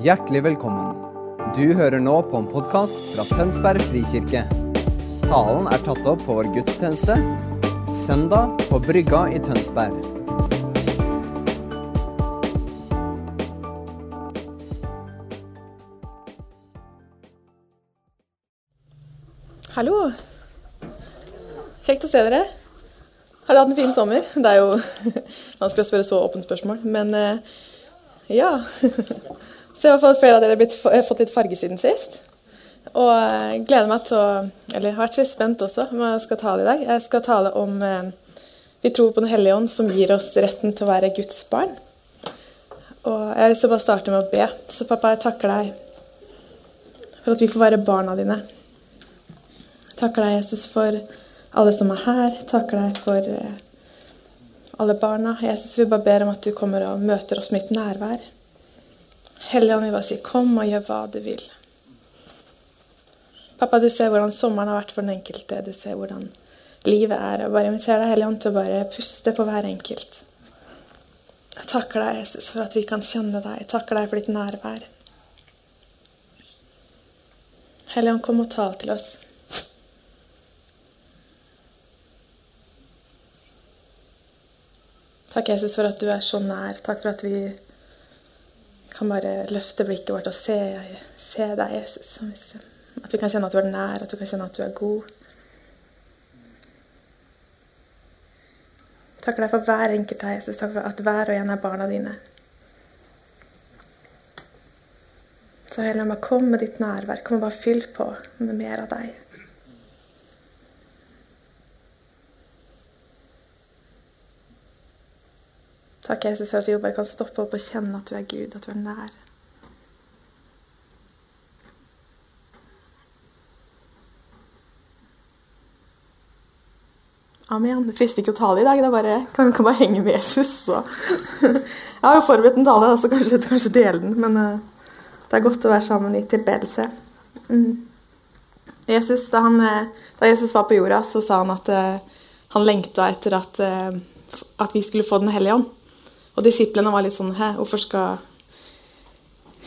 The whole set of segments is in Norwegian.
Hjertelig velkommen. Du hører nå på en podkast fra Tønsberg frikirke. Talen er tatt opp på vår gudstjeneste søndag på Brygga i Tønsberg. Hallo. Kjekt å se dere. Har dere hatt en fin sommer? Det er jo vanskelig å spørre så åpent spørsmål, men eh, ja. Så jeg har fått flere av dere blitt, eh, fått litt farge siden sist. Og jeg gleder meg til å Eller har vært litt spent også om jeg skal tale i dag. Jeg skal tale om eh, Vi tror på Den hellige ånd, som gir oss retten til å være Guds barn. Og jeg har lyst til å bare starte med å be. Så pappa, jeg takker deg for at vi får være barna dine. Jeg Takker deg, Jesus, for alle som er her. Jeg Takker deg for eh, alle barna. Jesus, vi bare ber om at du kommer og møter oss med ditt nærvær. Helligånd, vi bare sier 'kom og gjør hva du vil'. Pappa, du ser hvordan sommeren har vært for den enkelte. Du ser hvordan livet er. Og bare inviterer deg, Helligånd, til å bare puste på hver enkelt. Jeg takker deg, Jesus, for at vi kan kjenne deg. Jeg takker deg for ditt nærvær. Helligånd, kom og tal til oss. Takk, Jesus, for at du er så nær. Takk for at vi kan bare løfte blikket vårt og se, se deg, Jesus. At vi kan kjenne at du er nær, at du kan kjenne at du er god. Takker deg for hver enkelt av Jesus. Takk for at hver og en er barna dine. Så Hellige kom med ditt nærvær. Kom og bare fyll på med mer av deg. Takk, Jesus, for at vi bare kan stoppe opp og kjenne at du er Gud, at du er nær. Amen. Det frister ikke å tale i dag. Det er bare, kan, kan bare henge med Jesus. Så. Jeg har jo forberedt en tale, så kanskje, kanskje dele den. Men uh, det er godt å være sammen i tilbedelse. Mm. Jesus, da, han, da, Jesus var på jorda, så sa han at uh, han lengta etter at, at vi skulle få Den hellige ånd. Og disiplene var litt sånn Hæ, hvorfor skal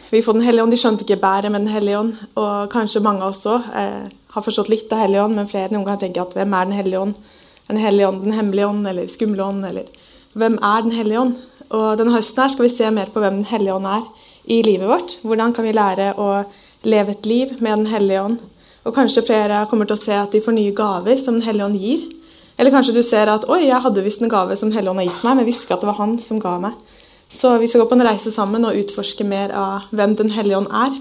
vi få Den hellige ånd? De skjønte ikke bæret med Den hellige ånd. Og kanskje mange av oss òg eh, har forstått litt av Hellige ånd, men flere noen ganger tenker at hvem er Den hellige ånd? Er Den hellige ånd den hemmelige ånd eller skumle ånd? Eller hvem er Den hellige ånd? Og denne høsten her skal vi se mer på hvem Den hellige ånd er i livet vårt. Hvordan kan vi lære å leve et liv med Den hellige ånd? Og kanskje flere kommer til å se at de får nye gaver som Den hellige ånd gir. Eller kanskje du ser at oi, jeg hadde visst en gave som Helligånd har gitt meg, men visste ikke at det var han som ga meg. Så vi skal gå på en reise sammen og utforske mer av hvem Den hellige ånd er.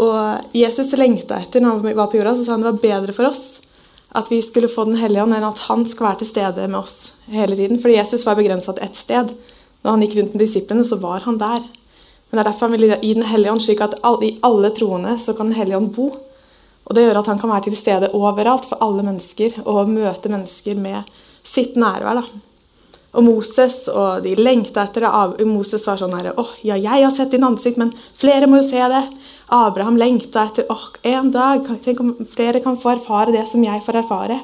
Og Jesus lengta etter når han var på jorda, så sa han det var bedre for oss at vi skulle få Den hellige ånd, enn at han skal være til stede med oss hele tiden. Fordi Jesus var begrensa til ett sted. Når han gikk rundt med disiplene, så var han der. Men det er derfor han ville gi Den hellige ånd, slik at i alle troende så kan Den hellige ånd bo. Og Det gjør at han kan være til stede overalt for alle mennesker og møte mennesker med sitt nærvær. da. Og Moses og de lengta etter det. Moses var sånn herre Å, oh, ja, jeg har sett din ansikt, men flere må jo se det. Abraham lengta etter åh, oh, en dag Tenk om flere kan få erfare det som jeg får erfare.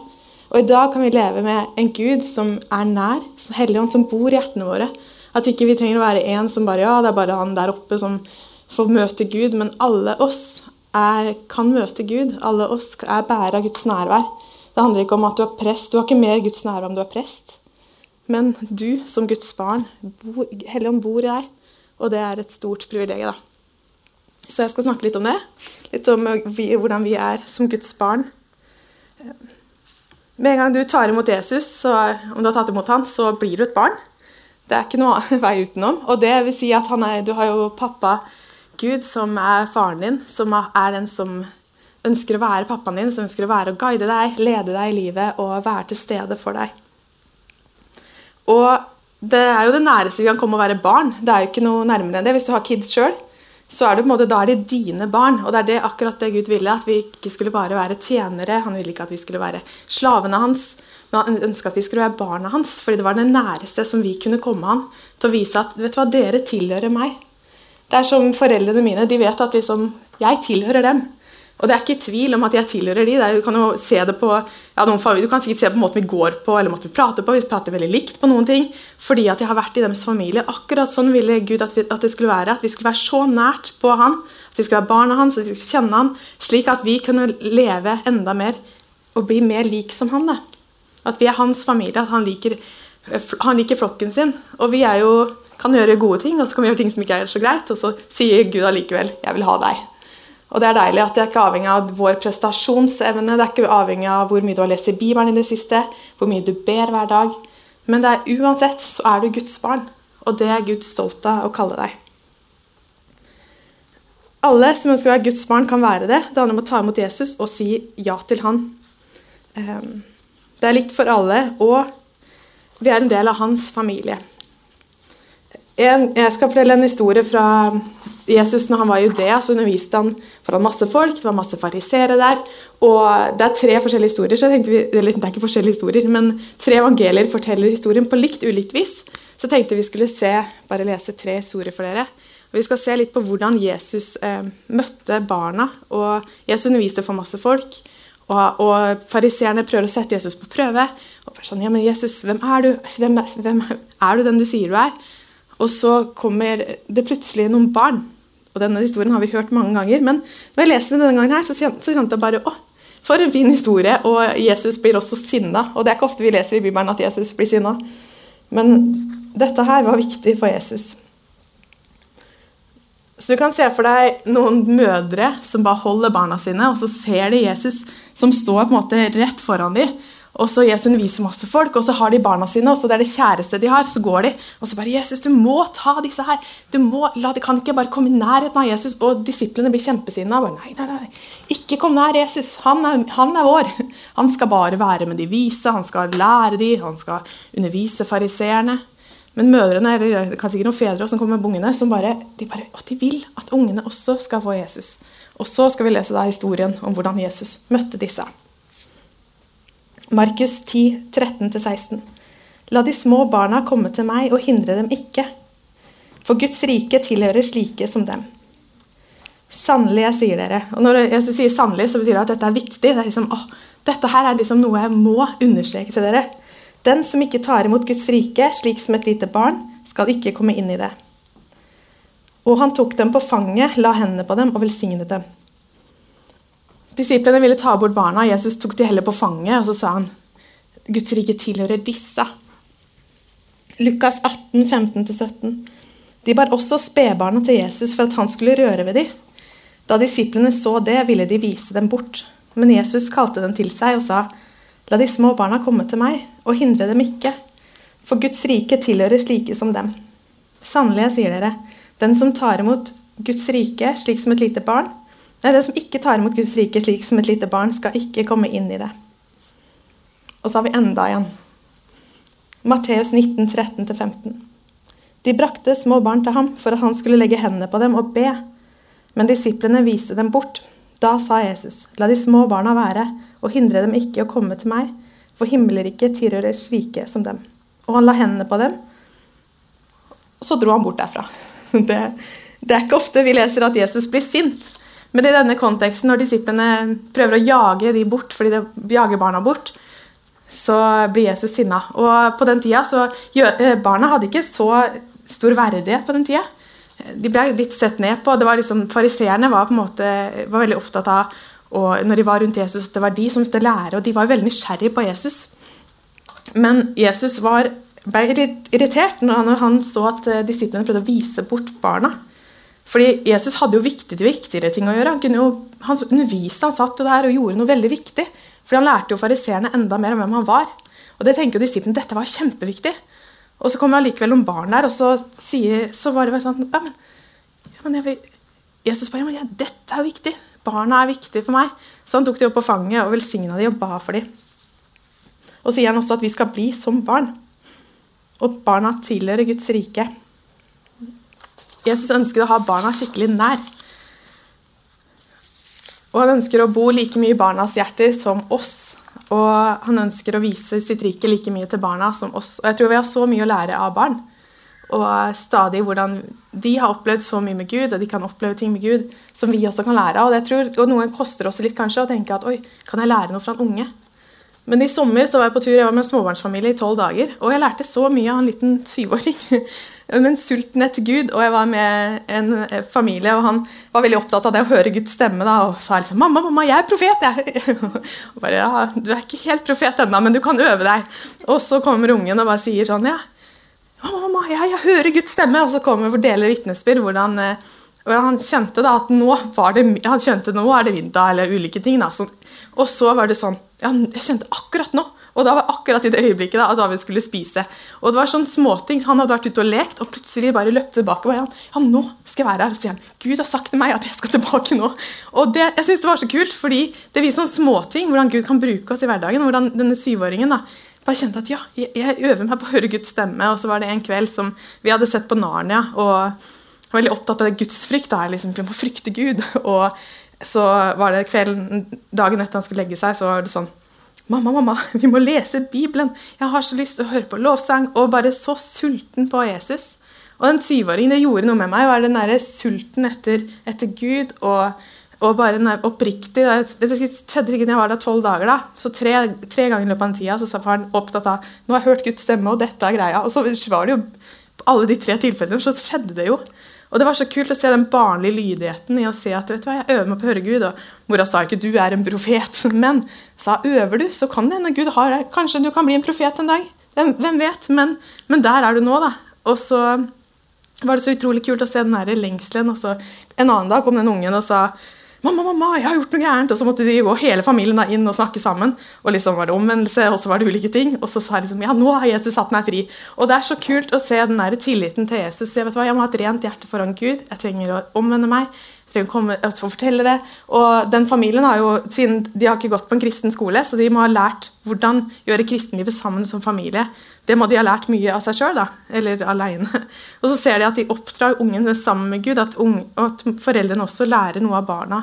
Og i dag kan vi leve med en Gud som er nær, Helligånd som bor i hjertene våre. At ikke vi trenger å være en som bare Ja, det er bare han der oppe som får møte Gud, men alle oss er, kan møte Gud. Alle oss er bærer av Guds nærvær. Det handler ikke om at du er prest. Du har ikke mer Guds nærvær om du er prest. Men du som Guds barn, Helligånd bor i deg, og det er et stort privilegium. da. Så jeg skal snakke litt om det. Litt om vi, hvordan vi er som Guds barn. Med en gang du tar imot Jesus, så, om du har tatt imot han, så blir du et barn. Det er ikke noe vei utenom. Og det vil si at er, du har jo pappa Gud, som er faren din, som er den som ønsker å være pappaen din, som ønsker å være og guide deg, lede deg i livet og være til stede for deg. Og det er jo det næreste vi kan komme å være barn. Det er jo ikke noe nærmere enn det. Hvis du har kids sjøl, så er det på en måte, da er de dine barn. Og det er det, akkurat det Gud ville, at vi ikke skulle bare være tjenere. Han ville ikke at vi skulle være slavene hans, men han ønska at vi skulle være barna hans. Fordi det var det næreste som vi kunne komme han til å vise at vet du hva, dere tilhører meg. Det er som foreldrene mine. De vet at liksom, jeg tilhører dem. Og det er ikke tvil om at jeg tilhører de. Er, du kan jo se det på ja, familier, du kan sikkert se på måten vi går på eller måten vi prater på. Vi prater veldig likt på noen ting. Fordi at jeg har vært i deres familie. Akkurat sånn ville Gud at, vi, at, det skulle være. At vi skulle være så nært på han. At vi skulle være barna hans, at vi skulle kjenne han, slik at vi kunne leve enda mer og bli mer lik som han. Da. At vi er hans familie. At han liker, han liker flokken sin. Og vi er jo, kan gjøre gode ting, og så kan vi gjøre ting som ikke er så greit. Og så sier Gud allikevel 'jeg vil ha deg'. Og det er deilig at det er ikke avhengig av vår prestasjonsevne, det er ikke avhengig av hvor mye du har lest i Bibelen i det siste, hvor mye du ber hver dag. Men det er uansett så er du Guds barn, og det er Gud stolt av å kalle deg. Alle som ønsker å være Guds barn, kan være det. Det handler om å ta imot Jesus og si ja til han. Ehm, det er likt for alle, og vi er en del av hans familie. Jeg skal fortelle en historie fra Jesus når han var i Judea, så underviste han foran masse folk. Det var masse farisere der. Og det er tre forskjellige historier, så tenkte vi, eller det er ikke forskjellige historier, men tre evangelier forteller historien på likt ulikt vis. Så tenkte vi skulle se, bare lese tre historier for dere. Og Vi skal se litt på hvordan Jesus eh, møtte barna. og Jesus underviste for masse folk. Og, og fariseerne prøver å sette Jesus på prøve. Og bare sånn, ja, men Jesus, hvem er du? Hvem, hvem er du den du sier du er? Og så kommer det plutselig noen barn og denne historien har vi hørt mange ganger. Men når jeg leser den denne gangen, her, så kjente jeg bare å, for en fin historie. Og Jesus blir også sinna. Og det er ikke ofte vi leser i Bibelen at Jesus blir sinna. Men dette her var viktig for Jesus. Så du kan se for deg noen mødre som bare holder barna sine, og så ser de Jesus som står på en måte rett foran dem. Og så Jesus underviser masse folk, og så har de barna sine, og så det er det kjæreste de har. Så går de, og så bare 'Jesus, du må ta disse her. Du må, la, De kan ikke bare komme i nærheten av Jesus.' Og disiplene blir kjempesinna. Nei, nei, nei, ikke kom nær Jesus. Han er, han er, vår. Han skal bare være med de vise, han skal lære de, han skal undervise fariseerne. Men mødrene, eller kanskje ikke noen fedre som kommer med ungene, som bare, de, bare, de vil at ungene også skal få Jesus. Og så skal vi lese da historien om hvordan Jesus møtte disse. Markus 10, 13-16. La de små barna komme til meg, og hindre dem ikke. For Guds rike tilhører slike som dem. Sannelig, jeg sier dere. Og når jeg sier sannelig, så betyr det at dette er viktig. Det er liksom, å, dette her er liksom noe jeg må understreke til dere. Den som ikke tar imot Guds rike, slik som et lite barn, skal ikke komme inn i det. Og han tok dem på fanget, la hendene på dem og velsignet dem. Disiplene ville ta bort barna. Jesus tok de heller på fanget, og så sa han Guds rike tilhører disse. Lukas 18, 15-17. De bar også spedbarna til Jesus for at han skulle røre ved dem. Da disiplene så det, ville de vise dem bort. Men Jesus kalte dem til seg og sa, La de små barna komme til meg, og hindre dem ikke, for Guds rike tilhører slike som dem. Sannelig, sier dere, den som tar imot Guds rike slik som et lite barn, Nei, Den som ikke tar imot Guds rike slik som et lite barn, skal ikke komme inn i det. Og så har vi enda en. Matteus 19, 13-15. De brakte små barn til ham for at han skulle legge hendene på dem og be. Men disiplene viste dem bort. Da sa Jesus, la de små barna være, og hindre dem ikke å komme til meg, for himmelriket tilhører slike som dem. Og han la hendene på dem, og så dro han bort derfra. Det, det er ikke ofte vi leser at Jesus blir sint. Men i denne konteksten, når disiplene prøver å jage de bort fordi de jager barna bort, så blir Jesus sinna. Og på den tida så eh, Barna hadde ikke så stor verdighet på den tida. De ble litt sett ned på. det var liksom, Fariseerne var på en måte, var veldig opptatt av og når de var rundt Jesus, at det var de som skulle lære, og de var veldig nysgjerrige på Jesus. Men Jesus var, ble litt irritert når han så at eh, disiplene prøvde å vise bort barna. Fordi Jesus hadde jo viktig, viktigere ting å gjøre. Han, kunne jo, han underviste, han satt jo der og gjorde noe veldig viktig. Fordi han lærte jo fariseerne enda mer om hvem han var. Og det tenker jo disiplene, dette var kjempeviktig. Og så kommer allikevel noen barn der, og så, sier, så var det sånn ja, men, ja, men vil, Jesus bare ja, dette er viktig. Barna er viktige for meg. Så han tok de opp på fanget og velsigna de og ba for dem. Og så sier han også at vi skal bli som barn. Og barna tilhører Guds rike. Jesus ønsker å ha barna skikkelig nær. Og han ønsker å bo like mye i barnas hjerter som oss. Og han ønsker å vise sitt rike like mye til barna som oss. Og jeg tror vi har så mye å lære av barn. Og stadig hvordan de har opplevd så mye med Gud, og de kan oppleve ting med Gud som vi også kan lære av. Og, tror, og noen koster oss litt kanskje å tenke at oi, kan jeg lære noe fra en unge? Men i sommer så var jeg på tur, jeg var med en småbarnsfamilie i tolv dager. Og jeg lærte så mye av en liten syvåring. Men sulten etter Gud. Og jeg var med en familie, og han var veldig opptatt av det å høre Guds stemme. da, Og sa liksom 'Mamma, mamma, jeg er profet, jeg!' Og bare, ja, 'Du er ikke helt profet ennå, men du kan øve deg.' Og så kommer ungen og bare sier sånn 'Ja, mamma, jeg, jeg hører Guds stemme.' Og så kommer og fordeler vitnesbyrd hvordan, og hvordan han kjente da at nå var det, han kjente nå er det vinter, eller ulike ting. da, så, Og så var det sånn ja, Jeg kjente akkurat nå og da var akkurat i det øyeblikket da, at David skulle spise. Og det var sånn småting. Han hadde vært ute og lekt, og plutselig bare løpte tilbake. Og han, ja, nå skal jeg være her. Og sier han, Gud har sagt til meg at jeg skal tilbake nå. Og det, jeg synes det var så kult, fordi det viser sånn småting, hvordan Gud kan bruke oss i hverdagen. hvordan denne syvåringen da, bare kjente at ja, jeg, jeg, øver meg på å høre Guds stemme. Og så var det en kveld som vi hadde sett på Narnia, og var veldig opptatt av gudsfrykt. da, liksom, Vi må frykte Gud. Og så var det kvelden, dagen etter han skulle legge seg, så var det sånn 'Mamma, mamma, vi må lese Bibelen. Jeg har så lyst til å høre på lovsang.' Og bare så sulten på Jesus. Og den syvåringen det gjorde noe med meg, var den derre sulten etter, etter Gud. og, og bare den oppriktig, Det skjedde ikke da jeg var der tolv dager. da, så Tre, tre ganger i løpet av den tida så sa faren opptatt av nå har jeg hørt Guds stemme, og dette er greia. Og så var det jo alle de tre tilfellene så skjedde det jo. Og det var så kult å se den barnlige lydigheten i å se at vet du hva, jeg øver meg på å høre Gud. Og mora sa ikke du er en profet, men sa øver du, så kan det hende Gud har deg. Kanskje du kan bli en profet en dag. Hvem, vet? Men, men, der er du nå, da. Og så var det så utrolig kult å se den der lengselen. Og så en annen dag kom den ungen og sa 'Mamma, mamma, jeg har gjort noe gærent.' Og så måtte de gå hele familien inn og snakke sammen. Og liksom var det omvendelse, og så var det ulike ting. Og så sa jeg liksom 'Ja, nå har Jesus satt meg fri'. Og det er så kult å se den der tilliten til Jesus. Jeg, vet hva, jeg må ha et rent hjerte foran Gud. Jeg trenger å omvende meg. Jeg trenger å og fortelle det. Og den familien har jo, siden de har ikke gått på en kristen skole, så de må ha lært hvordan gjøre kristenlivet sammen som familie. Det må de ha lært mye av seg sjøl, eller aleine. Og så ser de at de oppdrar ungene sammen med Gud, at, unge, at, foreldrene også lærer noe av barna.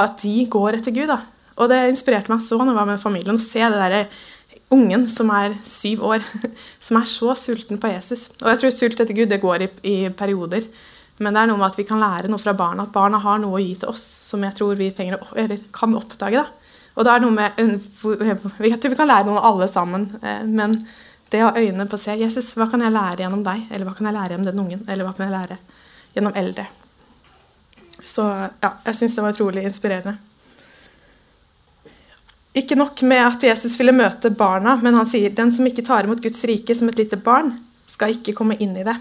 At de går etter Gud. da. Og det inspirerte meg så når jeg var med familien, å se det derre ungen som er syv år, som er så sulten på Jesus. Og jeg tror sult etter Gud det går i, i perioder. Men det er noe med at vi kan lære noe fra barna, at barna har noe å gi til oss som jeg tror vi trenger, eller kan oppdage. da. Og det er noe med, Jeg tror vi kan lære noe alle sammen, eh, men det å ha øynene på å se Jesus, hva kan jeg lære gjennom deg? Eller hva kan jeg lære gjennom den ungen? Eller hva kan jeg lære gjennom eldre? Så ja, jeg syns det var utrolig inspirerende. Ikke nok med at Jesus ville møte barna, men han sier den som ikke tar imot Guds rike som et lite barn, skal ikke komme inn i det.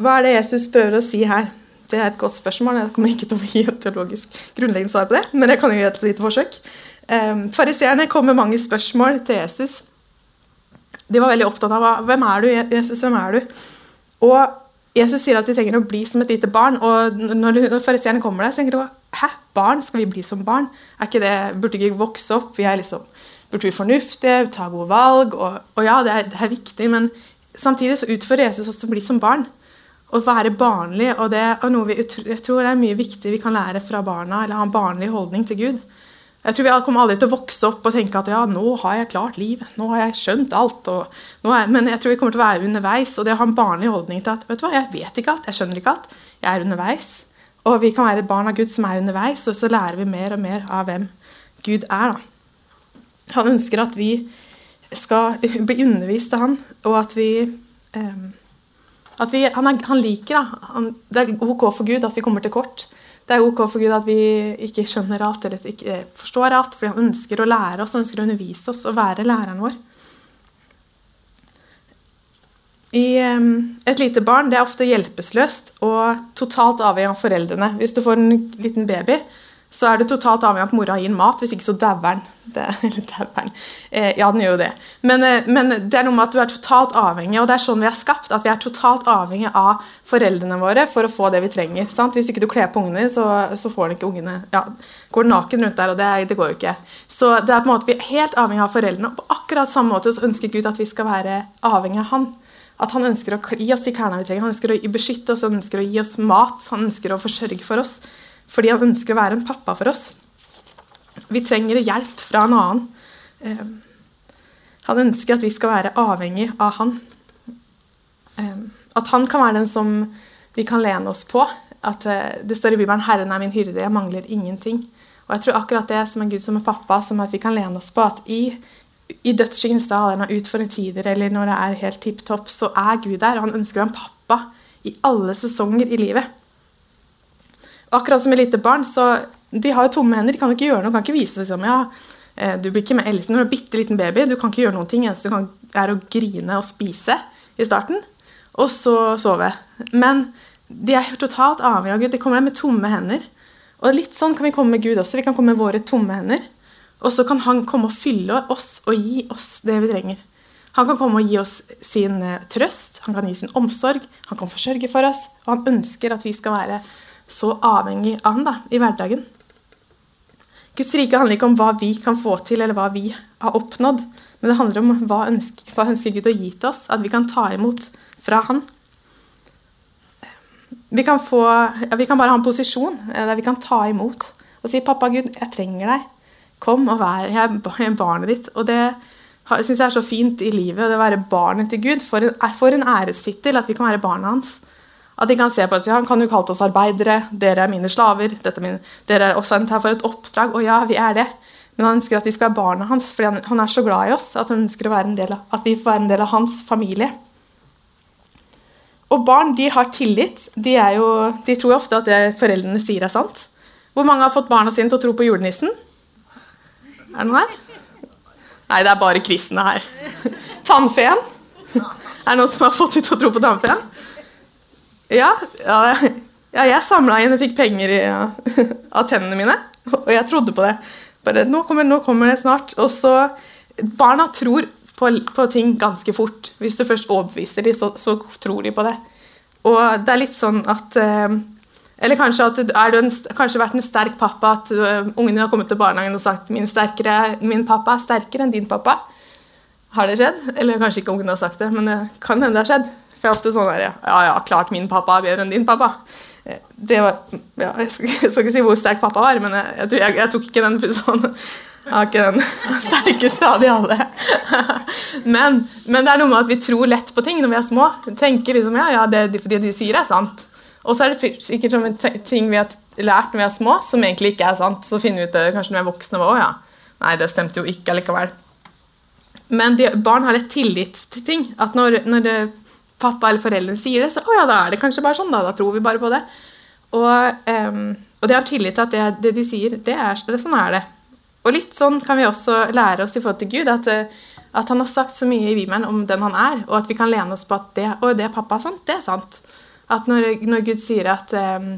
Hva er det Jesus prøver å si her? Det er et godt spørsmål. Jeg kommer ikke til å gi et teologisk grunnleggende svar på det, men jeg kan jo gi et lite forsøk. Um, Fariseerne kom med mange spørsmål til Jesus de var veldig opptatt av hvem er du, Jesus, hvem er du? Og Jesus sier at de trenger å bli som et lite barn. Og når, når fariseerne kommer der, så tenker de hæ, barn? Skal vi bli som barn? Er ikke det, Burde vi ikke vokse opp? Vi er liksom, burde vi fornuftige, ta gode valg? Og, og ja, det er, det er, viktig, men samtidig så utfører Jesus oss å bli som barn. Å være barnlig. og det er noe vi, Jeg tror det er mye viktig vi kan lære fra barna, eller ha en barnlig holdning til Gud. Jeg tror Vi kommer aldri til å vokse opp og tenke at ja, nå har jeg klart livet. nå har jeg skjønt alt. Er, men jeg tror vi kommer til å være underveis. Og det å ha en barnlig holdning til at vet du hva, jeg vet ikke alt, jeg skjønner ikke alt, jeg er underveis. Og vi kan være et barn av Gud som er underveis, og så lærer vi mer og mer av hvem Gud er. da. Han ønsker at vi skal bli undervist av han, og at vi, um, at vi han, er, han, liker da, han, Det er OK for Gud at vi kommer til kort det er ok for Gud at vi ikke skjønner alt eller ikke forstår alt, fordi han ønsker å lære oss, han ønsker å undervise oss og være læreren vår. I Et lite barn det er ofte hjelpeløst og totalt avhengig av foreldrene. Hvis du får en liten baby, så er det totalt avhengig av at mora gir mat. Hvis ikke så dauer den. Eh, ja, den gjør jo det. Men, eh, men, det er noe med at du er totalt avhengig, og det er sånn vi er skapt. At vi er totalt avhengig av foreldrene våre for å få det vi trenger. Sant? Hvis ikke du kler på ungene, så, så får ikke ungene ja, Går naken rundt der, og det, det, går jo ikke. Så det er på en måte vi er helt avhengig av foreldrene. Og på akkurat samme måte så ønsker Gud at vi skal være avhengig av Han. At han ønsker å gi oss de klærne vi trenger, han ønsker å beskytte oss, han ønsker å gi oss mat, han ønsker å forsørge for oss. Fordi han ønsker å være en pappa for oss. Vi trenger hjelp fra en annen. Eh, han ønsker at vi skal være avhengig av han. eh, at han kan være den som vi kan lene oss på. At eh, Det står i Bibelen 'Herren er min hyrde, jeg mangler ingenting'. Og jeg tror akkurat det som en Gud som er pappa, som at vi kan lene oss på at i, i dødsskyggens dal, eller utfordrende tider, eller når det er helt tipp topp, så er Gud der. Og han ønsker å være en pappa i alle sesonger i livet. Akkurat som et lite barn, så de har jo tomme hender. De kan jo ikke gjøre noe, kan ikke vise seg som ja, eh, du blir ikke med Ellison når du er bitte liten baby. Du kan ikke gjøre noen ting. Eneste du kan, er å grine og spise i starten, og så sove. Men de er totalt avhengig av Gud. De kommer der med tomme hender. Og litt sånn kan vi komme med Gud også. Vi kan komme med våre tomme hender. Og så kan han komme og fylle oss og gi oss det vi trenger. Han kan komme og gi oss sin eh, trøst, han kan gi sin omsorg, han kan forsørge for oss. Og han ønsker at vi skal være så avhengig av han da, i hverdagen. Guds rike handler ikke om hva vi kan få til, eller hva vi har oppnådd. Men det handler om hva ønsker, hva ønsker Gud å gi til oss, at vi kan ta imot fra Han. Vi kan, få, ja, vi kan bare ha en posisjon eh, der vi kan ta imot og si 'Pappa Gud, jeg trenger deg. Kom og vær. Jeg er barnet ditt.' Og det syns jeg er så fint i livet, å være barnet til Gud. For en, for en ærestittel at vi kan være barna hans. At de kan se på oss. Ja, han kan jo kalle oss arbeidere. Dere er mine slaver. Mine, dere er også sendt her for et oppdrag. Og ja, vi er det. Men han ønsker at vi skal være barna hans, fordi han, han er så glad i oss at han ønsker av, at vi får være en del av hans familie. Og barn de har tillit. De, jo, de tror ofte at det foreldrene sier, er sant. Hvor mange har fått barna sine til å tro på julenissen? Er det noen her? Nei, det er bare kristne her. Tannfeen? Er det noen som har fått dem til å tro på tannfeen? Ja, ja, ja jeg samla inn og fikk penger i, ja, av tennene mine. Og jeg trodde på det. Bare, nå kommer, nå kommer det snart. Og så Barna tror på, på, ting ganske fort. Hvis du først overbeviser dem, så, så, tror de på det. Og det er litt sånn at eh, Eller kanskje at er du en, kanskje vært en sterk pappa at uh, ungen din har kommet til barnehagen og sagt min, sterkere, 'Min pappa er sterkere enn din pappa'. Har det skjedd? Eller kanskje ikke ungen har sagt det, men det kan hende det har skjedd. For jeg er ofte sånn der, ja, ja, klart min pappa er bedre enn din pappa. Eh, det var, ja, Jeg skal, ikke si hvor sterk pappa var, men jeg, jeg, jeg, jeg tok ikke den sånn jeg har ikke den sterkeste av de alle. Men, men, det er noe med at vi tror lett på ting når vi er små. Tenker liksom, ja, ja, det fordi de sier er sant. Og så er det sikkert sånne ting vi har lært når vi er små, som egentlig ikke er sant. Så finner vi ut det kanskje når vi er voksne. Å ja, nei, det stemte jo ikke allikevel. Men de, barn har litt tillit til ting. At når, når det, pappa eller foreldrene sier det, så å ja, da er det kanskje bare sånn. Da, da tror vi bare på det. Og, um, og de har tillit til at det, det de sier, det er, det, sånn er det. Og litt sånn kan vi også lære oss i forhold til Gud, at, eh, at han har sagt så mye i Bibelen om den han er, og at vi kan lene oss på at det, og det pappa sant, det er sant. At når, når Gud sier at, um,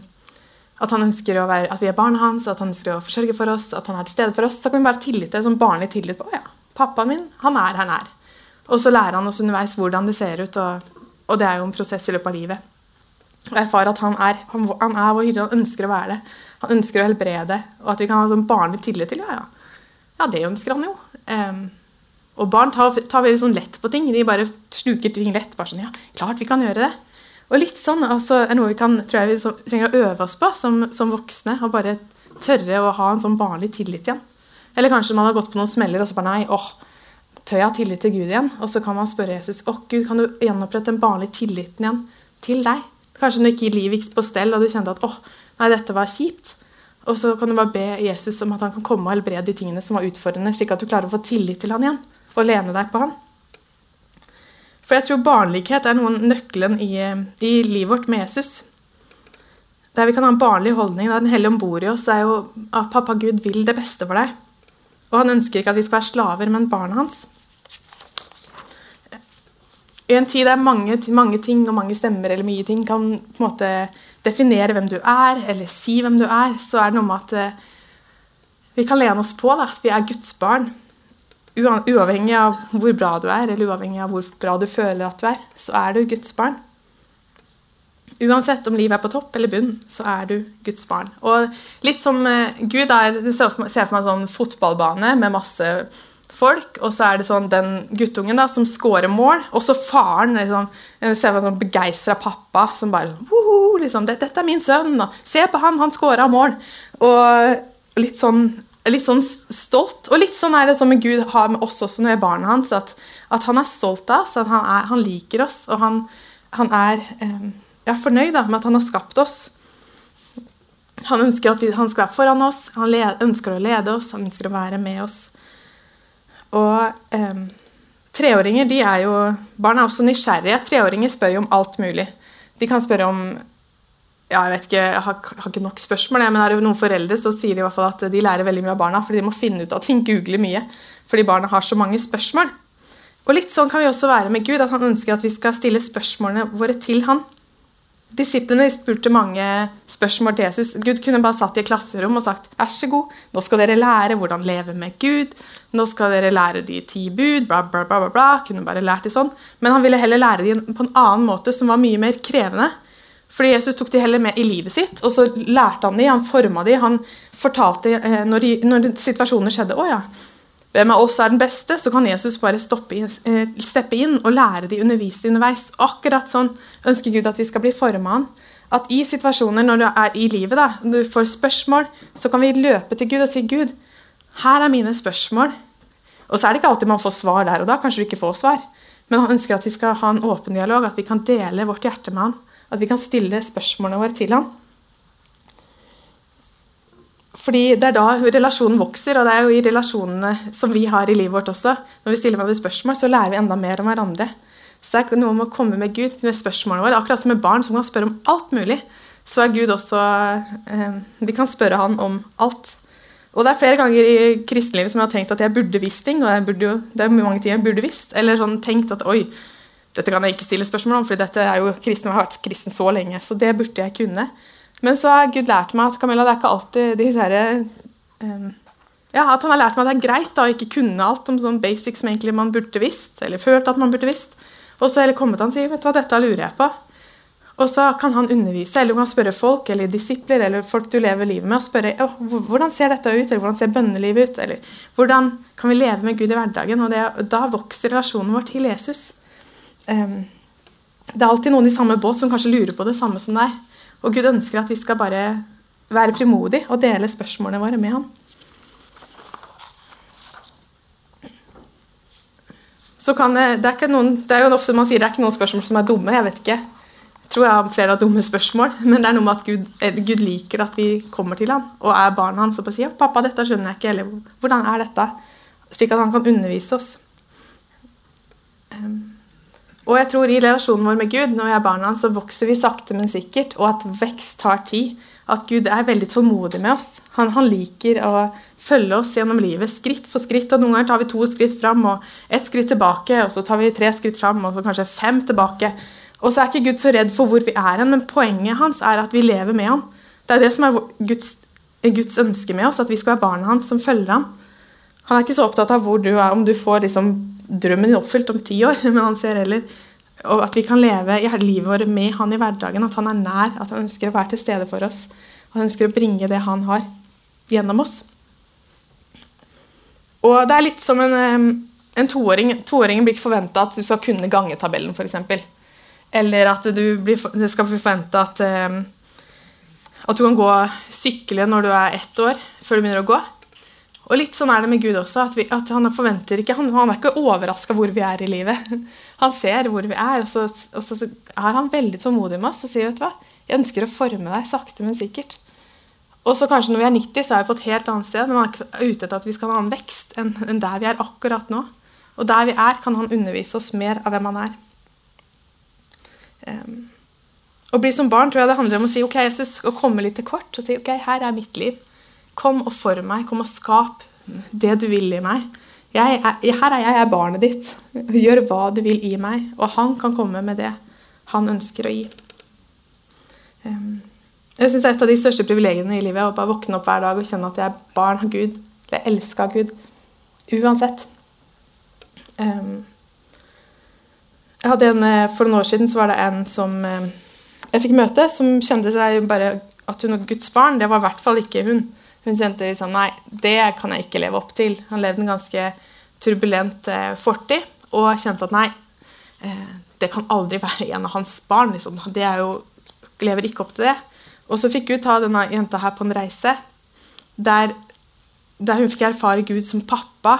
at han ønsker å være, at vi er barna hans, at han ønsker å forsørge for oss, at han er til stede for oss, så kan vi bare tillite, sånn barnlig tillit på ja, pappaen min, han er her nær. Og så lærer han oss underveis hvordan det ser ut, og, og det er jo en prosess i løpet av livet. Og erfarer at han er, han, han er vår hyrde, han ønsker å være det. Han ønsker å helbrede, og at vi kan ha sånn barnlig tillit til ja, ja. Ja, det ønsker han jo. Um, og barn tar, tar, veldig sånn lett på ting. De bare sluker ting lett. bare sånn, ja, klart vi kan gjøre det. Og litt sånn altså, er noe vi kan, tror jeg vi så, trenger å øve oss på som, som, voksne. Og bare tørre å ha en sånn barnlig tillit igjen. Eller kanskje man har gått på noen smeller og så bare nei, åh, tør jeg ha tillit til Gud igjen? Og så kan man spørre Jesus åh Gud, kan du gjenopprette den barnlige tilliten igjen til deg? Kanskje når ikke livet gikk på stell og du kjente at åh, nei, dette var kjipt. Og så kan du bare be Jesus om at han kan komme og helbrede de tingene som var utfordrende, slik at du klarer å få tillit til han igjen og lene deg på han. For jeg tror barnlighet er noen nøkkelen i, i livet vårt med Jesus. Der vi kan ha en barnlig holdning, der Den hellige om bord i oss, er jo at pappa Gud vil det beste for deg. Og han ønsker ikke at vi skal være slaver, men barna hans. I en tid der mange, mange ting og mange stemmer eller mye ting kan på en måte definere hvem du er, eller si hvem du er, så er det noe med at uh, vi kan lene oss på da, at vi er Guds barn. Uavhengig av hvor bra du er, eller uavhengig av hvor bra du føler at du er, så er du Guds barn. Uansett om livet er på topp eller bunn, så er du Guds barn. Og litt som uh, Gud er, ser for meg en sånn fotballbane med masse folk, og så er det sånn den guttungen da, som scorer mål, og så faren liksom, ser en sånn begeistra pappa som bare liksom, 'Dette er min sønn, og se på han, han scora mål.' Og litt sånn, litt sånn stolt. Og litt sånn er det som Gud har med oss også når vi er barna hans, at, at han er stolt av oss, at han, er, han liker oss, og han, han er eh, ja, fornøyd da, med at han har skapt oss. Han ønsker at vi, han skal være foran oss, han led, ønsker å lede oss, han ønsker å være med oss. Og eh, treåringer de er jo Barn er også nysgjerrige. Treåringer spør jo om alt mulig. De kan spørre om ja, jeg vet ikke, jeg har, har ikke nok spørsmål, men er det noen foreldre så sier de i hvert fall at de lærer veldig mye av barna, fordi de må finne ut at de googler mye. Fordi barna har så mange spørsmål. Og litt sånn kan vi også være med Gud, at han ønsker at vi skal stille spørsmålene våre til han. Disiplene spurte mange spørsmål til Jesus. Gud kunne bare satt i et klasserom og sagt vær så god, nå skal dere lære hvordan leve med Gud. Nå skal dere lære de ti bud, bla, bla, bla. bla, bla. Kunne bare lært de sånn. Men han ville heller lære de på en annen måte som var mye mer krevende. Fordi Jesus tok de heller med i livet sitt, og så lærte han de, han forma de, han fortalte når, når, når situasjoner skjedde. Å ja, hvem av oss er den beste, så kan Jesus bare inn, eh, steppe inn og lære de undervise underveis. Akkurat sånn ønsker Gud at vi skal bli forma han. At i situasjoner når du er i livet, da, når du får spørsmål, så kan vi løpe til Gud og si Gud, her er mine spørsmål. Og så er det ikke alltid man får svar der og da. Kanskje du ikke får svar. Men han ønsker at vi skal ha en åpen dialog, at vi kan dele vårt hjerte med han. At vi kan stille spørsmålene våre til han. Fordi Det er da relasjonen vokser, og det er jo i relasjonene som vi har i livet vårt også. Når vi stiller hverandre spørsmål, så lærer vi enda mer om hverandre. Så det er noe med å komme med Gud med spørsmålene våre. Akkurat som med barn som kan spørre om alt mulig, så er Gud også eh, Vi kan spørre han om alt. Og det er flere ganger i kristenlivet som jeg har tenkt at jeg burde visst ting. og burde jo, Det er mange ting jeg burde visst. Eller sånn tenkt at oi, dette kan jeg ikke stille spørsmål om, for dette er jo kristen, jeg har vært kristen så lenge. Så det burde jeg kunne. Men så har Gud lært meg at Camilla, det er ikke alltid de der, um, ja, At han har lært meg at det er greit da, å ikke kunne alt om sånn basic som egentlig man burde visst, eller følt at man burde visst. Og så heller kommet han og sier vet du hva, dette lurer jeg på. Og så kan han undervise, eller du kan spørre folk eller disipler eller folk du lever livet med, og spørre oh, hvordan ser dette ut, eller hvordan ser bønnelivet ut, eller hvordan kan vi leve med Gud i hverdagen? Og det, da vokser relasjonen vår til Jesus. Um, det er alltid noen i samme båt som kanskje lurer på det samme som deg. Og Gud ønsker at vi skal bare være frimodige og dele spørsmålene våre med ham. Så kan det, det, er noen, det er jo ofte man sier det er ikke noen spørsmål som er dumme. Jeg vet ikke. Jeg tror jeg har flere av dumme spørsmål. Men det er noe med at Gud, eh, Gud liker at vi kommer til ham og er barna hans og sier 'Pappa, dette skjønner jeg ikke', eller 'Hvordan er dette?' Slik at han kan undervise oss. Um, og jeg tror i relasjonen vår med Gud, når vi er barna, så vokser vi sakte, men sikkert, og at vekst tar tid. At Gud er veldig tålmodig med oss. Han, han, liker å følge oss gjennom livet skritt for skritt. og Noen ganger tar vi to skritt fram og ett skritt tilbake, og så tar vi tre skritt fram og så kanskje fem tilbake. Og så er ikke Gud så redd for hvor vi er hen, men poenget hans er at vi lever med ham. Det er det som er Guds, Guds ønske med oss, at vi skal være barna hans som følger ham. Han er ikke så opptatt av hvor du er, om du får liksom drømmen din oppfylt om ti år, men han ser heller og at vi kan leve i livet vårt med han i hverdagen. At han er nær, at han ønsker å være til stede for oss. At han ønsker å bringe det han har, gjennom oss. Og det er litt som en, en toåring. Toåringen blir ikke forventa at du skal kunne gangetabellen, f.eks. Eller at du blir, det skal bli forventa at, at du kan gå sykle når du er ett år, før du begynner å gå. Og litt sånn er det med Gud også. At, vi, at Han forventer ikke, han, han er ikke overraska hvor vi er i livet. Han ser hvor vi er, og så, og så er han veldig tålmodig med oss og sier vet du hva, jeg ønsker å forme deg sakte, men sikkert. Og så kanskje når vi er 90, så er vi på et helt annet sted. Men han er ute etter at vi skal ha en vekst enn, enn der vi er akkurat nå. Og der vi er, kan han undervise oss mer av hvem han er. Um, å bli som barn tror jeg det handler om å si ok, Jesus, å komme litt til kort og si ok, her er mitt liv. Kom og form meg. Kom og skap det du vil i meg. Er, her er jeg, jeg er barnet ditt. Gjør hva du vil i meg. Og han kan komme med det han ønsker å gi. Jeg syns et av de største privilegiene i livet er å bare våkne opp hver dag og kjenne at jeg er barn av Gud. Jeg elsker av Gud. Uansett. Jeg hadde en, eh, For noen år siden så var det en som jeg fikk møte, som kjente seg bare at hun var Guds barn. Det var i hvert fall ikke hun. Hun kjente liksom Nei, det kan jeg ikke leve opp til. Han levde en ganske turbulent eh, fortid og kjente at nei, eh, det kan aldri være en av hans barn. Liksom. Det er jo, lever ikke opp til det. Og så fikk hun ta denne jenta her på en reise der, der hun fikk erfare Gud som pappa.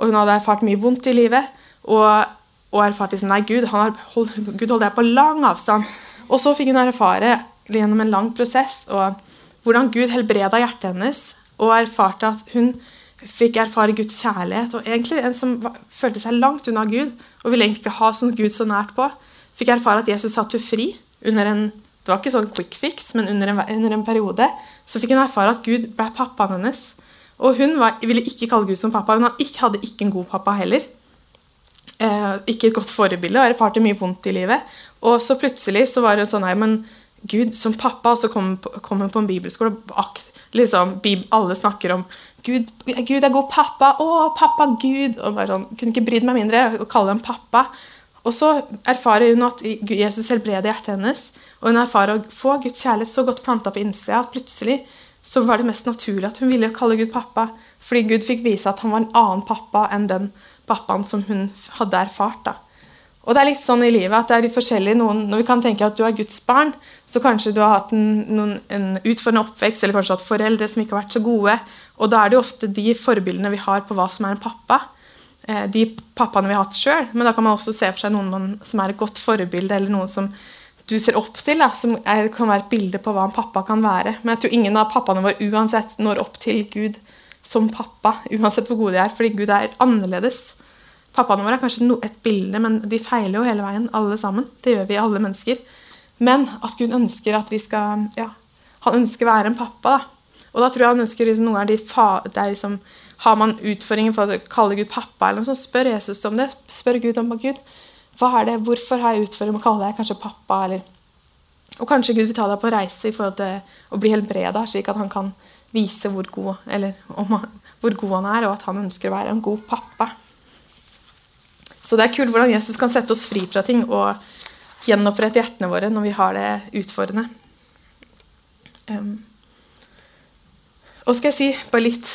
Og hun hadde erfart mye vondt i livet. Og og erfarte liksom, nei, Gud, han har hold, Gud holder deg på lang avstand. Og så fikk hun erfare gjennom en lang prosess og hvordan Gud helbreda hjertet hennes, og erfarte at hun fikk erfare Guds kjærlighet. Og egentlig en som følte seg langt unna Gud og ville egentlig ikke ha sånn Gud så nært på, fikk erfare at Jesus satte henne fri under en det var ikke sånn quick fix, men under en, under en periode så fikk hun erfare at Gud ble pappaen hennes. Og hun var, ville ikke kalle Gud som pappa. Hun hadde ikke, en god pappa heller. Eh, ikke et godt forbilde og erfarte mye vondt i livet. Og så plutselig så var det sånn her, men Gud som pappa, så kom hun på en bibelskole liksom, alle snakker om Gud, Gud er god pappa. Å, pappa Gud. Og bare sånn, Kunne ikke brydd meg mindre å kalle ham pappa. Og så erfarer hun at Jesus helbreder hjertet hennes. Og hun erfarer å få Guds kjærlighet så godt planta på innsida at plutselig så var det mest naturlig at hun ville kalle Gud pappa. Fordi Gud fikk vise at han var en annen pappa enn den pappaen som hun hadde erfart. da. Og det er litt sånn i livet at det er forskjellig. Noen, når vi kan tenke at du er Guds barn, så kanskje du har hatt en, noen, en utfordrende oppvekst, eller kanskje hatt foreldre som ikke har vært så gode. Og da er det jo ofte de forbildene vi har på hva som er en pappa. Eh, de pappaene vi har hatt sjøl. Men da kan man også se for seg noen man, som er et godt forbilde, eller noen som du ser opp til, da, som er, kan være et bilde på hva en pappa kan være. Men jeg tror ingen av pappaene våre uansett når opp til Gud som pappa, uansett hvor gode de er, fordi Gud er annerledes. Pappaene våre er kanskje no, et bilde, men de feiler jo hele veien, alle sammen. Det gjør vi, alle mennesker. Men at Gud ønsker at vi skal ja, Han ønsker å være en pappa. da. Og da tror jeg han ønsker liksom, noen av de fa, der liksom, Har man utfordringer for å kalle Gud pappa, eller noe sånt, spør Jesus om det. Spør Gud om Gud, hva er det, Hvorfor har jeg utfordringer med å kalle deg kanskje pappa? Eller, og kanskje Gud vil ta deg på reise i forhold til å bli helbreda, slik at han kan vise hvor god, eller, om, hvor god han er, og at han ønsker å være en god pappa. Så det er kult hvordan Jesus kan sette oss fri fra ting og gjenopprette hjertene våre når vi har det utfordrende. Um, og skal jeg si bare litt,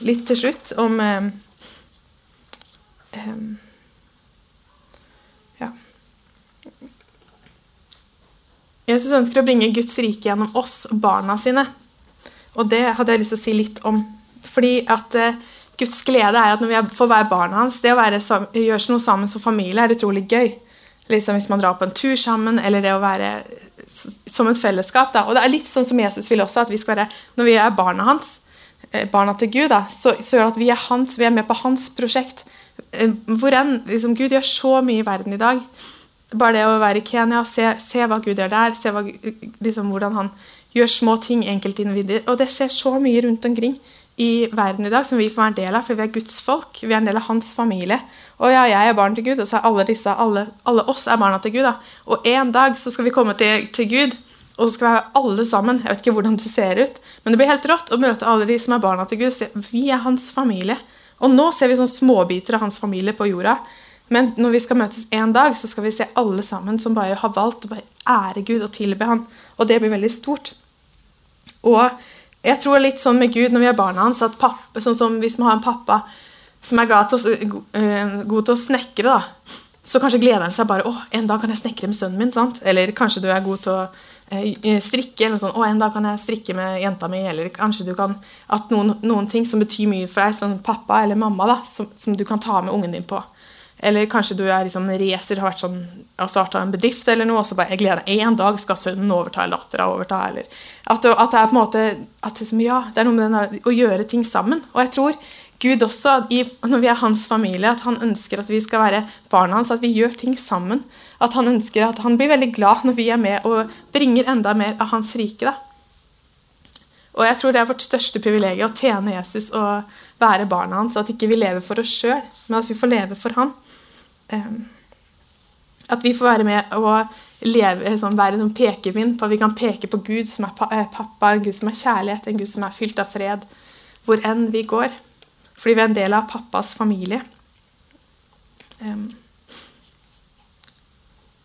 litt til slutt om um, um, Jesus ønsker å bringe Guds rike gjennom oss, barna sine. Og det hadde jeg lyst til å si litt om. Fordi at uh, Guds glede er at når vi får være barna hans, det å være, gjøre noe sammen som familie er utrolig gøy. Liksom Hvis man drar på en tur sammen, eller det å være som et fellesskap. Da. Og det er litt sånn som Jesus vil også, at vi skal være, når vi er barna hans, eh, barna til Gud, da, så, så gjør det at vi er hans, vi er med på hans prosjekt. Eh, hvor enn liksom, Gud gjør så mye i verden i dag bare det å være i Kenya, se, se hva Gud gjør der, se hva, liksom, hvordan han gjør små ting, enkeltindivider. Og det skjer så mye rundt omkring i verden i dag som vi får være en del av, for vi er Guds folk. Vi er en del av hans familie. Og ja, jeg er barn til Gud, og så er alle disse, alle, alle oss er barna til Gud. da. Og en dag så skal vi komme til, til Gud, og så skal vi være alle sammen. Jeg vet ikke hvordan det ser ut, men det blir helt rått å møte alle de som er barna til Gud. Vi er hans familie. Og nå ser vi sånn småbiter av hans familie på jorda. Men når vi skal møtes en dag, så skal vi se alle sammen som bare har valgt å bare ære Gud og tilbe Han. Og det blir veldig stort. Og jeg tror litt sånn med Gud når vi er barna hans, at pappa, sånn som hvis vi har en pappa som er til å, uh, god til å snekre, da, så kanskje gleder han seg bare å, en dag kan jeg snekre med sønnen min. sant? Eller kanskje du er god til å uh, strikke. eller noe sånt, å, en dag kan jeg strikke med jenta mi. Eller kanskje du kan at noen, noen ting som betyr mye for deg, som pappa eller mamma, da, som, som du kan ta med ungen din på. Eller kanskje du er liksom racer, har sånn, har starta en bedrift eller noe, og så bare jeg gleder meg, En dag skal sønnen overta, eller overta. eller at det, at det, er på en måte at det, ja, det er noe med denne, å gjøre ting sammen. Og jeg tror Gud også, i, når vi er hans familie, at han ønsker at vi skal være barna hans, at vi gjør ting sammen. At han ønsker at han blir veldig glad når vi er med og bringer enda mer av hans rike. da. Og jeg tror det er vårt største privilegium å tjene Jesus og være barna hans. At ikke vi lever for oss sjøl, men at vi får leve for han. Ehm, at vi får være med og leve, sånn, være en sånn pekepinn på at vi kan peke på Gud som er eh, pappa, en Gud som er kjærlighet, en Gud som er fylt av fred, hvor enn vi går. Fordi vi er en del av pappas familie. Um,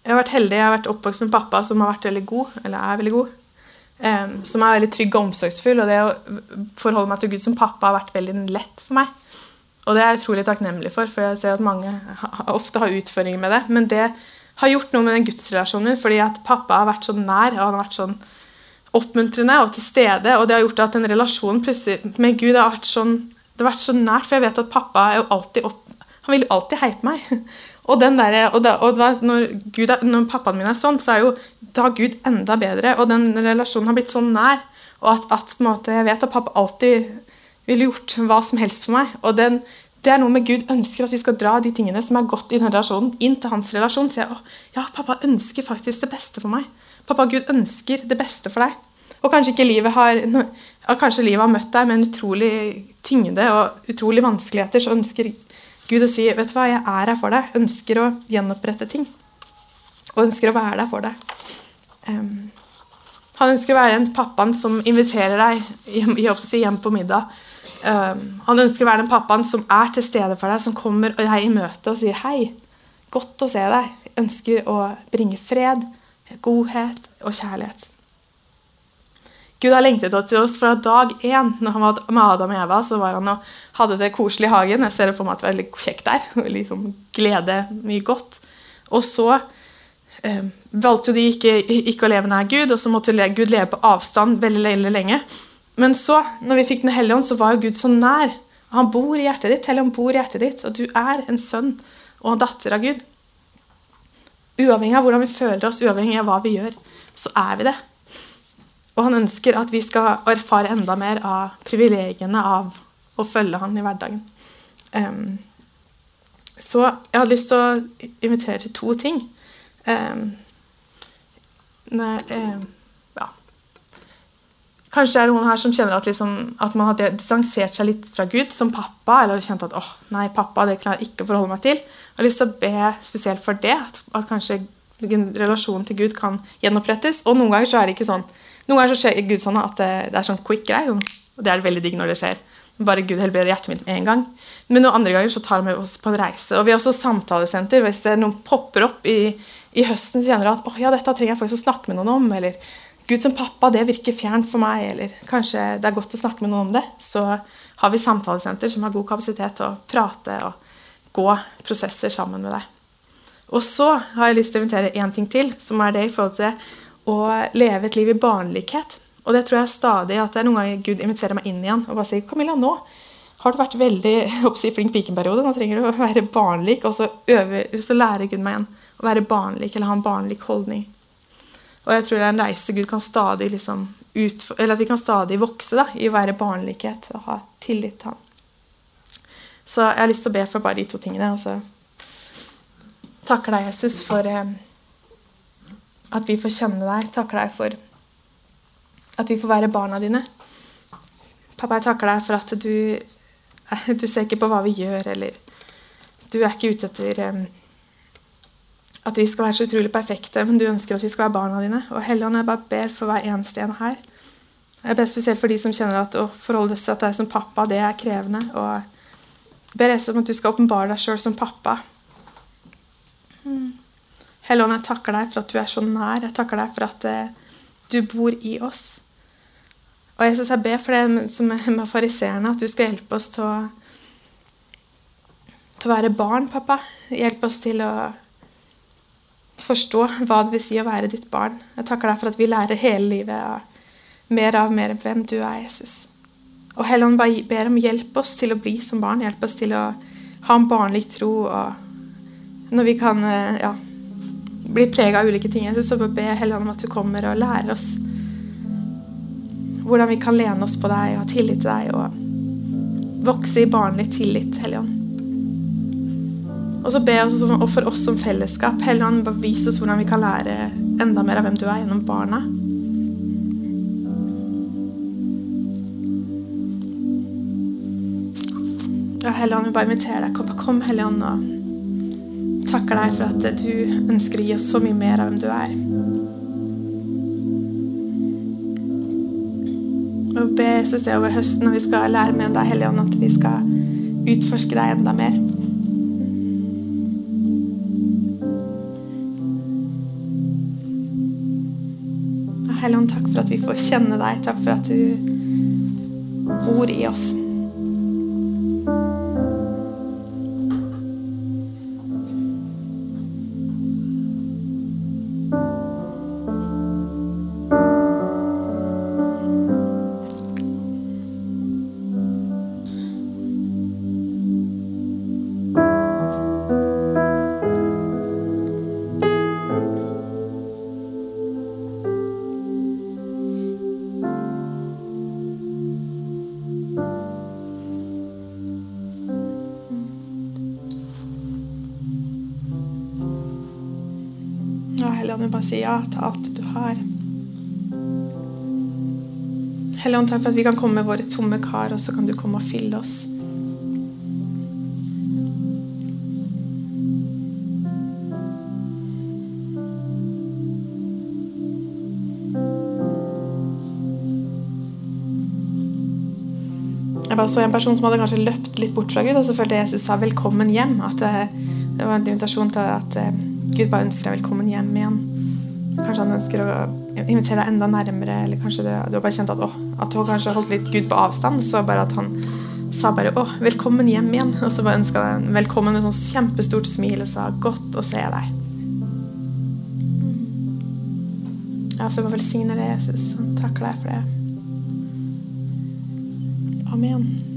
jeg har vært heldig. Jeg har vært oppvokst med pappa som har vært veldig god, eller er veldig god. Um, som er veldig trygg og omsorgsfull. Og det å forholde meg til Gud som pappa har vært veldig lett for meg. Og det er jeg utrolig takknemlig for, for jeg ser at mange ofte har utfordringer med det. Men det har gjort noe med den gudsrelasjonen min, fordi at pappa har vært så nær og han har vært sånn oppmuntrende og til stede. Og det har gjort at en relasjon med Gud har vært sånn, det har vært så nært. For jeg vet at pappa er jo alltid opp, han vil alltid heie på meg. Og, den der, og, da, og når, er, når pappaen min er sånn, så er jo da Gud enda bedre. Og den relasjonen har blitt så nær. Og at, at måte, jeg vet at pappa alltid ville gjort hva som helst for meg. Og den, det er noe med Gud ønsker at vi skal dra de tingene som er godt i den relasjonen, inn til hans relasjon. Så jeg, ja, pappa ønsker faktisk det beste for meg. Pappa, Gud ønsker det beste for deg. Og kanskje ikke livet har, kanskje livet har møtt deg med en utrolig tyngde og utrolig vanskeligheter, så ønsker Gud å si vet du hva, jeg er her for deg. Ønsker å gjenopprette ting. Og ønsker å være der for deg. Um, han ønsker å være en pappaen som inviterer deg hjem, hjem på middag. Um, han ønsker å være den pappaen som er til stede for deg, som kommer deg i møte og sier 'hei, godt å se deg'. Jeg ønsker å bringe fred, godhet og kjærlighet. Gud har lengtet til oss fra dag én. Når han var med Adam og Eva, så var han og hadde det koselig i hagen. Jeg ser for meg at det var veldig kjekt der. Veldig liksom glede, mye godt. Og så eh, valgte de ikke, ikke, å leve nær Gud, og så måtte Gud leve på avstand veldig, veldig lenge. Men så, når vi fikk Den hellige ånd, så var jo Gud så nær. Han bor i hjertet ditt. Helligånd bor i hjertet ditt, og du er en sønn og en datter av Gud. Uavhengig av hvordan vi føler oss, uavhengig av hva vi gjør, så er vi det. Og han ønsker at vi skal erfare enda mer av privilegiene av å følge han i hverdagen. Um, så jeg hadde lyst til å invitere til to ting. Um, nei, um. Kanskje det er noen her som kjenner at, liksom, at man har distansert seg litt fra Gud som pappa, eller kjent at åh, nei, pappa, det klarer jeg ikke å forholde meg til. Jeg har lyst til å be spesielt for det, at, at kanskje relasjonen til Gud kan gjenopprettes. Og noen ganger så er det ikke sånn noen ganger så skjer Gud sånn at det, det er sånn quick greie. Og det er veldig digg når det skjer. Bare Gud helbreder hjertet mitt med en gang. Men noen andre ganger så tar han med oss på en reise. Og vi har også samtalesenter. Hvis det er noen popper opp i, i høsten, så kjenner at oh, ja, dette trenger jeg faktisk å snakke med noen om. Eller Gud som pappa, det virker fjernt for meg. Eller kanskje det er godt å snakke med noen om det. Så har vi samtalesenter som har god kapasitet til å prate og gå prosesser sammen med deg. Og så har jeg lyst til å invitere én ting til, som er det i forhold til å leve et liv i barnlikhet. Og det tror jeg stadig at det er noen ganger Gud inviterer meg inn igjen og bare sier Camilla, nå har du vært veldig oppsi, flink pikenperiode. Nå trenger du å være barnlik. Og så, øver, så lærer Gud meg igjen å være barnlik eller ha en barnlik holdning. Og jeg tror det er en reise Gud kan stadig liksom eller at vi kan stadig vokse da, i å være barnlikhet og ha tillit til ham. Så jeg har lyst til å be for bare de to tingene. Og så takker deg, Jesus, for eh, at vi får kjenne deg. Takker deg for at vi får være barna dine. Pappa, jeg takker deg for at du, du ser ikke på hva vi gjør, eller Du er ikke ute etter um, at vi skal være så utrolig perfekte, men du ønsker at vi skal være barna dine. Og Helligånd, jeg bare ber for hver eneste en her. Jeg ber spesielt for de som kjenner at å forholde seg til deg som pappa, det er krevende. Og jeg ber Jesus om at du skal åpenbare deg sjøl som pappa. Mm. Helligånd, jeg takker deg for at du er så nær. Jeg takker deg for at eh, du bor i oss. Og Jesus, jeg ber for det som er med fariseerne, at du skal hjelpe oss til å, til å være barn, pappa. Hjelp oss til å forstå hva det vil si å være ditt barn. Jeg takker deg for at vi lærer hele livet og mer av mer hvem du er, Jesus. Og Helligånd ber om hjelp oss til å bli som barn. Hjelp oss til å ha en barnlig tro. og når vi kan eh, ja, bli prega av ulike ting. Jesus, så be Helligånd om at du kommer og lærer oss hvordan vi kan lene oss på deg og ha tillit til deg og vokse i barnlig tillit, Helligånd. Og så jeg også og for oss som fellesskap, Helligånd, vis oss hvordan vi kan lære enda mer av hvem du er, gjennom barna. Ja, Helligånd, vi bare inviterer deg. Kom, kom Helligånd, og takker deg for at du ønsker å gi oss så mye mer av hvem du er. Og be Jesus over høsten når vi skal lære mer om deg, Helligånd, at vi skal utforske deg enda mer. Hellige Ånd, takk for at vi får kjenne deg. Takk for at du bor i oss. Ja til alt du har. Helligånd, takk for at vi kan komme med våre tomme kar, og så kan du komme og fylle oss. Jeg bare så en person som hadde kanskje løpt litt bort fra Gud, og så følte Jesus sa 'velkommen hjem'. At det, det var en invitasjon til at eh, Gud bare ønsker deg velkommen hjem igjen. Kanskje han ønsker å invitere deg enda nærmere, eller kanskje det, du har bare kjent at, å, at hun kanskje holdt litt Gud på avstand. Så bare at han sa bare 'å, velkommen hjem igjen', og så bare ønska deg velkommen med sånn kjempestort smil og sa 'godt å se deg'. Ja, så bare velsigner det, Jesus. Takk deg for det. Amen.